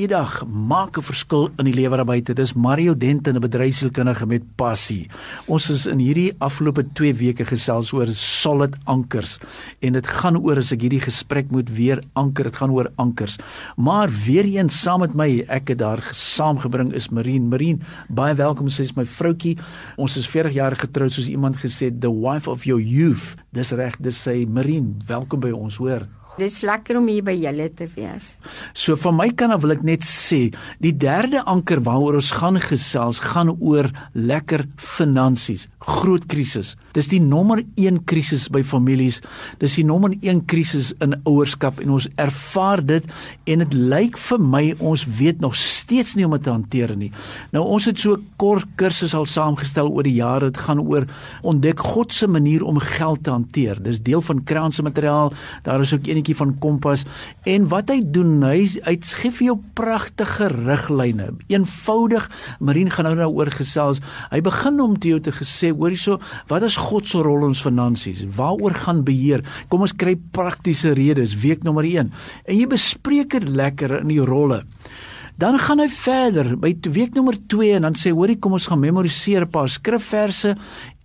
Goeiedag, maak 'n verskil in die lewe daar buite. Dis Mario Dent, 'n bedryfsielkundige met passie. Ons is in hierdie afgelope 2 weke gesels oor solid ankers en dit gaan oor as ek hierdie gesprek moet weer anker, dit gaan oor ankers. Maar weer eens saam met my, ek het daar saamgebring is Marien. Marien, baie welkom sê my vroutkie. Ons is 40 jaar getroud soos iemand gesê, the wife of your youth. Dis reg, dis sê Marien, welkom by ons, hoor. Dis lekker om hier by julle te wees. So van my kant af wil ek net sê, die derde anker waaroor ons gaan gesels, gaan oor lekker finansies, groot krisis. Dis die nommer 1 krisis by families. Dis die nommer 1 krisis in ouerskap en ons ervaar dit en dit lyk vir my ons weet nog steeds nie hoe om dit te hanteer nie. Nou ons het so 'n kort kursus al saamgestel oor die jare. Dit gaan oor ontdek God se manier om geld te hanteer. Dis deel van Kraan se materiaal. Daar is ook enetjie van Kompas en wat hy doen, hy hy gee vir jou pragtige riglyne. Eenvoudig. Marien gaan nou daaroor gesels. Hy begin om te jou te gesê, hoor hierso, wat is God se rol in ons finansies? Waaroor gaan beheer? Kom ons kry praktiese redes, week nommer 1. En jy bespreek dit lekker in die rolle. Dan gaan hy verder by week nommer 2 en dan sê hoorie kom ons gaan memoriseer 'n paar skrifverse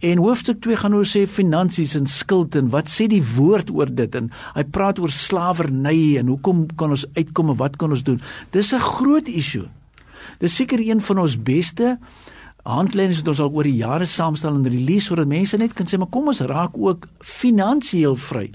en hoofstuk 2 gaan oor sê finansies en skuld en wat sê die woord oor dit en hy praat oor slawerny en hoekom kan ons uitkom en wat kan ons doen. Dis 'n groot issue. Dis seker een van ons beste handleidings wat ons al oor die jare saamstel en release sodat mense net kan sê maar kom ons raak ook finansiëel vry.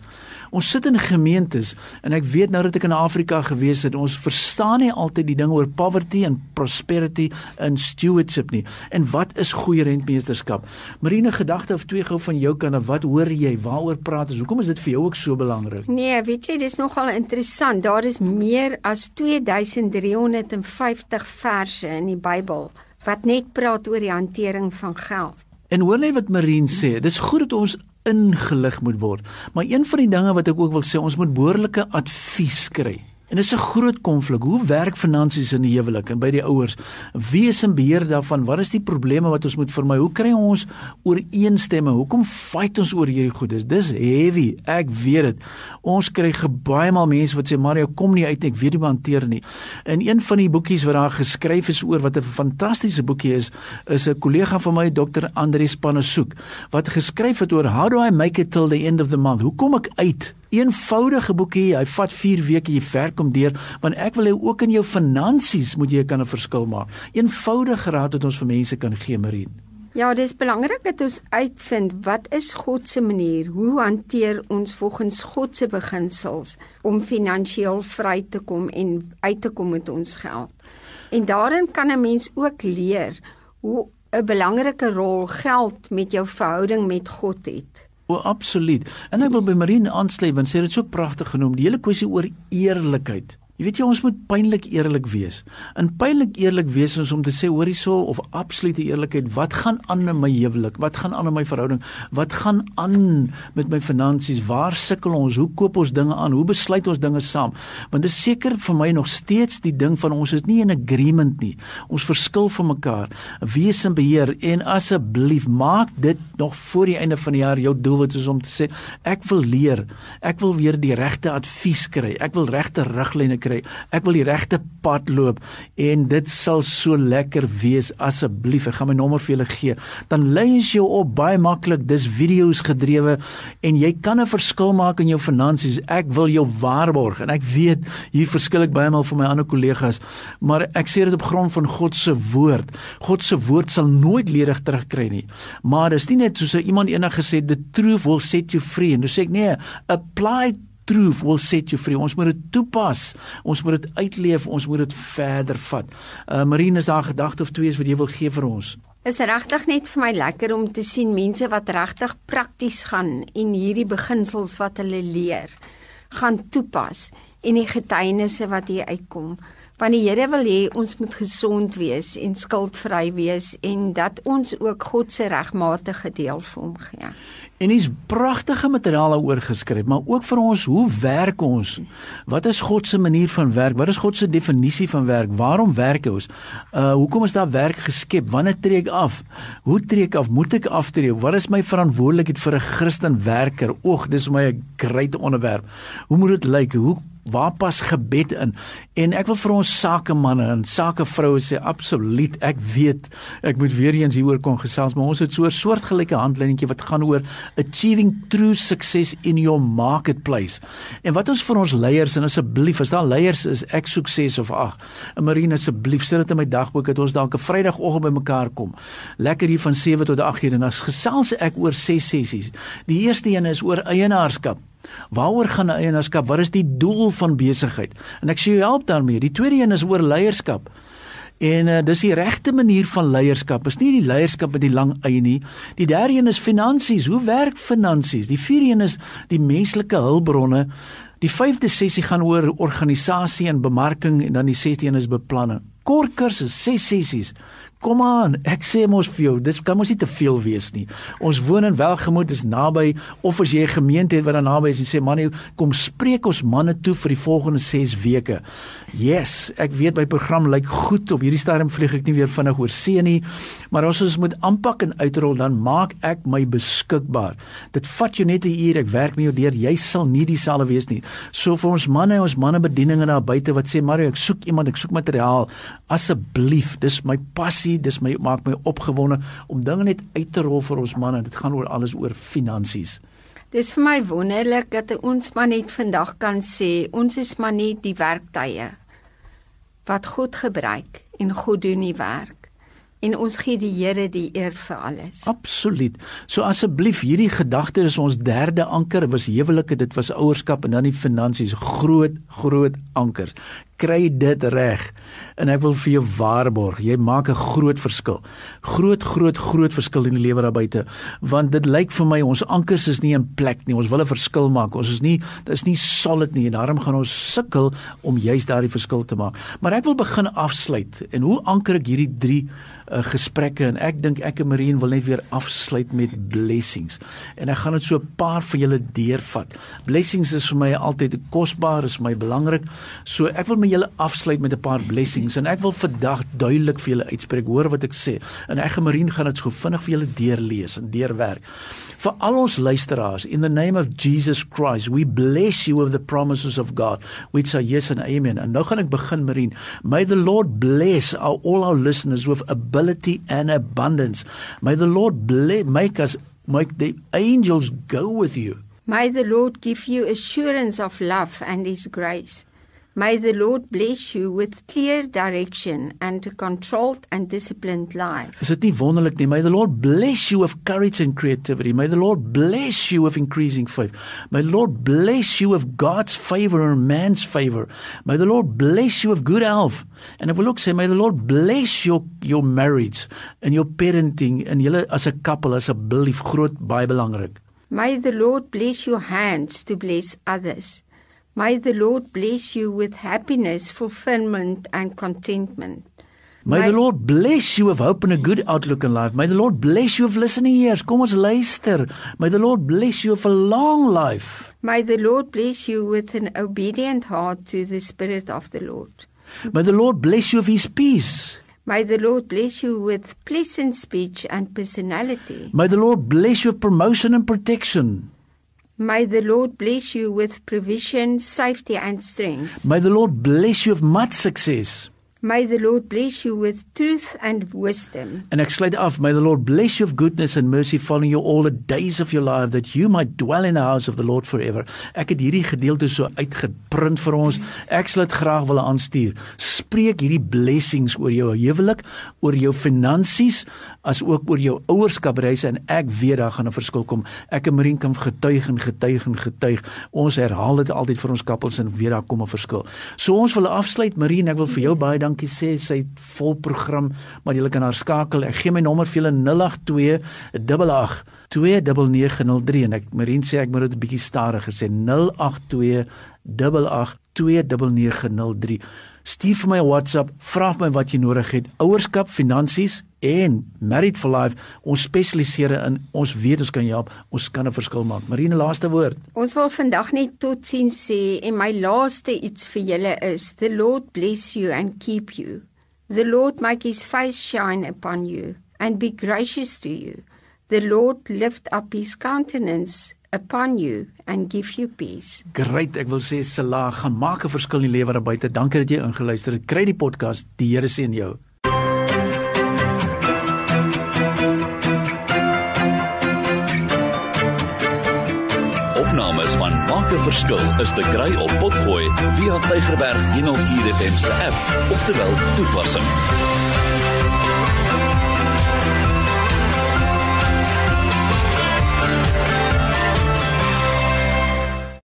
Ons sit in gemeentes en ek weet nou dat ek in Afrika gewees het, ons verstaan nie altyd die ding oor poverty en prosperity en stewardship nie. En wat is goeie rentmeesterskap? Marine gedagte of twee gou van jou kan of wat hoor jy? Waaroor praat ons? Hoekom is dit vir jou ook so belangrik? Nee, weet jy, dis nogal interessant. Daar is meer as 2350 verse in die Bybel wat net praat oor die hantering van geld. En hoor net wat Marine sê, dis goed dat ons ingelig moet word. Maar een van die dinge wat ek ook wil sê, ons moet behoorlike advies kry. En dit is 'n groot konflik. Hoe werk finansies in die huwelik en by die ouers? Wie is in beheer daarvan? Wat is die probleme wat ons moet vermy? Hoe kry ons ooreenstemming? Hoekom fight ons oor hierdie goed? Dis heavy. Ek weet dit. Ons kry baie maal mense wat sê Mario kom nie uit nie. Ek weet nie hoe hanteer nie. In een van die boekies wat daar geskryf is oor wat 'n fantastiese boekie is, is 'n kollega van my, Dr. Andrius Panasoek, wat geskryf het oor how do I make it till the end of the month? Hoe kom ek uit eenvoudige boekie. Hy vat 4 weke jy werk om deur, want ek wil hê ook in jou finansies moet jy kan 'n verskil maak. Eenvoudige raad wat ons vir mense kan gee, Marien. Ja, dis belangrik dat ons uitvind wat is God se manier? Hoe hanteer ons volgens God se beginsels om finansiëel vry te kom en uit te kom met ons geld? En daarin kan 'n mens ook leer hoe 'n belangrike rol geld met jou verhouding met God het. O, absoluut. En ek wil by Marine aansluit want sy het dit so pragtig genoem, die hele kwessie oor eerlikheid. Jy weet jy ons moet pynlik eerlik wees. In pynlik eerlik wees ons om te sê hoor hierso of absolute eerlikheid, wat gaan aan in my huwelik? Wat gaan aan in my verhouding? Wat gaan aan met my finansies? Waar sukkel ons? Hoe koop ons dinge aan? Hoe besluit ons dinge saam? Want dit is seker vir my nog steeds die ding van ons is nie in agreement nie. Ons verskil van mekaar. Wees in beheer en asseblief maak dit nog voor die einde van die jaar jou doelwit is om te sê ek wil leer. Ek wil weer die regte advies kry. Ek wil regte riglyne kry kry. Ek wil die regte pad loop en dit sal so lekker wees asseblief. Ek gaan my nommer vir julle gee. Dan lei jy jou op baie maklik. Dis video's gedrewe en jy kan 'n verskil maak in jou finansies. Ek wil jou waarborg en ek weet hier verskil ek baie maal van my ander kollegas, maar ek sê dit op grond van God se woord. God se woord sal nooit ledig terugkry nie. Maar dis nie net soos iemand eendag gesê the truth will set you free en dis ek nee, apply truth will set you free. Ons moet dit toepas. Ons moet dit uitleef. Ons moet dit verder vat. Uh Marine, is daar gedagte of twee wat jy wil gee vir ons? Is regtig net vir my lekker om te sien mense wat regtig prakties gaan en hierdie beginsels wat hulle leer gaan toepas en die getuienisse wat hier uitkom Want die Here wil hê ons moet gesond wees en skuldvry wees en dat ons ook God se regmatige deel vir hom gee. En hier's pragtige materiaal daaroor geskryf, maar ook vir ons, hoe werk ons? Wat is God se manier van werk? Wat is God se definisie van werk? Waarom werk ons? Uh hoekom is daar werk geskep? Wanneer tree ek af? Hoe tree ek af? Moet ek aftree? Wat is my verantwoordelikheid vir 'n Christen werker? Oeg, dis my 'n groot onderwerp. Hoe moet dit lyk? Hoe waar pas gebed in? En ek wil vir ons sakemanne en sakevroue sê absoluut, ek weet ek moet weer eens hieroor kon gesels, maar ons het so 'n soortgelyke handleidingkie wat gaan oor achieving true success in your marketplace. En wat ons vir ons leiers en asseblief, as daar leiers is, ek sukses of ag, Marina asseblief sit dit in my dagboek dat ons dalk 'n Vrydagoggend bymekaar kom. Lekker hier van 7 tot 8 uur en dan gesels ek oor ses sessies. Die eerste een is oor eienaarskap. Waaroor gaan 'n eienaarskap? Wat is die doel van besigheid? En ek sê jy help daarmee. Die tweede een is oor leierskap. En uh, dis die regte manier van leierskap. Is nie die leierskap met die lang eie nie. Die derde een is finansies. Hoe werk finansies? Die vierde een is die menslike hulpbronne. Die vyfde sessie gaan oor organisasie en bemarking en dan die sesde een is beplanning. Kort kursus, ses sessies. Kom aan, ek sê mos vir jou, dis kan mos nie te veel wees nie. Ons woon in Welgemoot, dis naby of as jy 'n gemeente het wat daar naby is en sê man, kom spreek ons manne toe vir die volgende 6 weke. Yes, ek weet my program lyk goed op hierdie stadium vlieg ek nie weer vinnig oor see nie, maar as ons moet aanpak en uitrol dan maak ek my beskikbaar. Dit vat jou net 'n uur, ek werk met jou deur, jy sal nie dieselfde wees nie. So vir ons manne, ons manne bedieninge daar buite wat sê Mario, ek soek iemand, ek soek materiaal. Asseblief, dis my passie passie, dis my maak my opgewonde om dinge net uit te rol vir ons manne. Dit gaan oor alles oor finansies. Dis vir my wonderlik dat ons maar net vandag kan sê ons is maar net die werktuie wat God gebruik en God doen die werk en ons gee die Here die eer vir alles. Absoluut. So asseblief hierdie gedagte is ons derde anker, was huwelike, dit was ouerskap en dan die finansies, groot groot ankers kry dit reg. En ek wil vir jou waarborg, jy maak 'n groot verskil. Groot groot groot verskil in die lewe daar buite, want dit lyk vir my ons ankers is nie in plek nie. Ons wil 'n verskil maak. Ons is nie dit is nie solid nie en daarom gaan ons sukkel om juist daardie verskil te maak. Maar ek wil begin afsluit. En hoe anker ek hierdie 3 uh, gesprekke en ek dink ek en Marine wil net weer afsluit met blessings. En ek gaan dit so 'n paar vir julle deurvat. Blessings is vir my altyd kosbaar, is my belangrik. So ek wil my julle afsluit met 'n paar blessings en ek wil vandag duidelik vir julle uitspreek. Hoor wat ek sê. En ek en Marine gaan dit so vinnig vir julle deurlees en deurwerk. Vir al ons luisteraars, in the name of Jesus Christ, we bless you with the promises of God, which are yes and amen. En nou gaan ek begin Marine. May the Lord bless our, all our listeners with ability and abundance. May the Lord bless, make us make the angels go with you. May the Lord give you assurance of love and his grace. May the Lord bless you with clear direction and a controlled and disciplined life. Is dit nie wonderlik nie? May the Lord bless you with courage and creativity. May the Lord bless you with increasing faith. May the Lord bless you with God's favor and man's favor. May the Lord bless you with good health. And if we look say may the Lord bless your your marriage and your parenting en julle as 'n couple asseblief groot baie belangrik. May the Lord bless your hands to bless others. May the Lord bless you with happiness, fulfillment, and contentment. May, May the Lord bless you with hope and a good outlook in life. May the Lord bless you with listening ears. Kom ons luister. May the Lord bless you with a long life. May the Lord bless you with an obedient heart to the Spirit of the Lord. May the Lord bless you with His peace. May the Lord bless you with pleasant speech and personality. May the Lord bless you with promotion and protection. May the Lord bless you with provision, safety, and strength. May the Lord bless you with much success. May the Lord bless you with truth and wisdom. En ek sluit af, may the Lord bless you with goodness and mercy following you all the days of your life that you might dwell in the house of the Lord forever. Ek het hierdie gedeelte so uitgeprint vir ons. Ek sal dit graag wil aanstuur. Spreek hierdie blessings oor jou huwelik, oor jou finansies, as ook oor jou ouerskapreise en ek weet daar gaan 'n verskil kom. Ek en Marien kan getuig en getuig en getuig. Ons herhaal dit altyd vir ons kappels en weet daar kom 'n verskil. So ons wil afsluit Marien, ek wil vir jou baie dankie sê. Sy het vol program, maar jy kan haar skakel. Ek gee my nommer vir julle 082 88 29903 en ek Marien sê ek moet dit 'n bietjie stadiger sê 082 88 29903 Stuur vir my 'n WhatsApp, vra vir my wat jy nodig het. Ouerskap, finansies en Married for Life, ons spesialiseer in ons weet ons kan jou help, ons kan 'n verskil maak. Marine laaste woord. Ons wil vandag net totsiens sê en my laaste iets vir julle is: The Lord bless you and keep you. The Lord make his face shine upon you and be gracious to you. The Lord lift up his countenance upon you and give you peace. Great, ek wil sê Salah gaan maak 'n verskil in die lewe daar buite. Dankie dat jy ingeluister het. Kry die podcast. Die Here seën jou. Opnames van Maak 'n Verskil is te kry op Potgooi via Tigerberg 104 FM se app of te wel toepassing.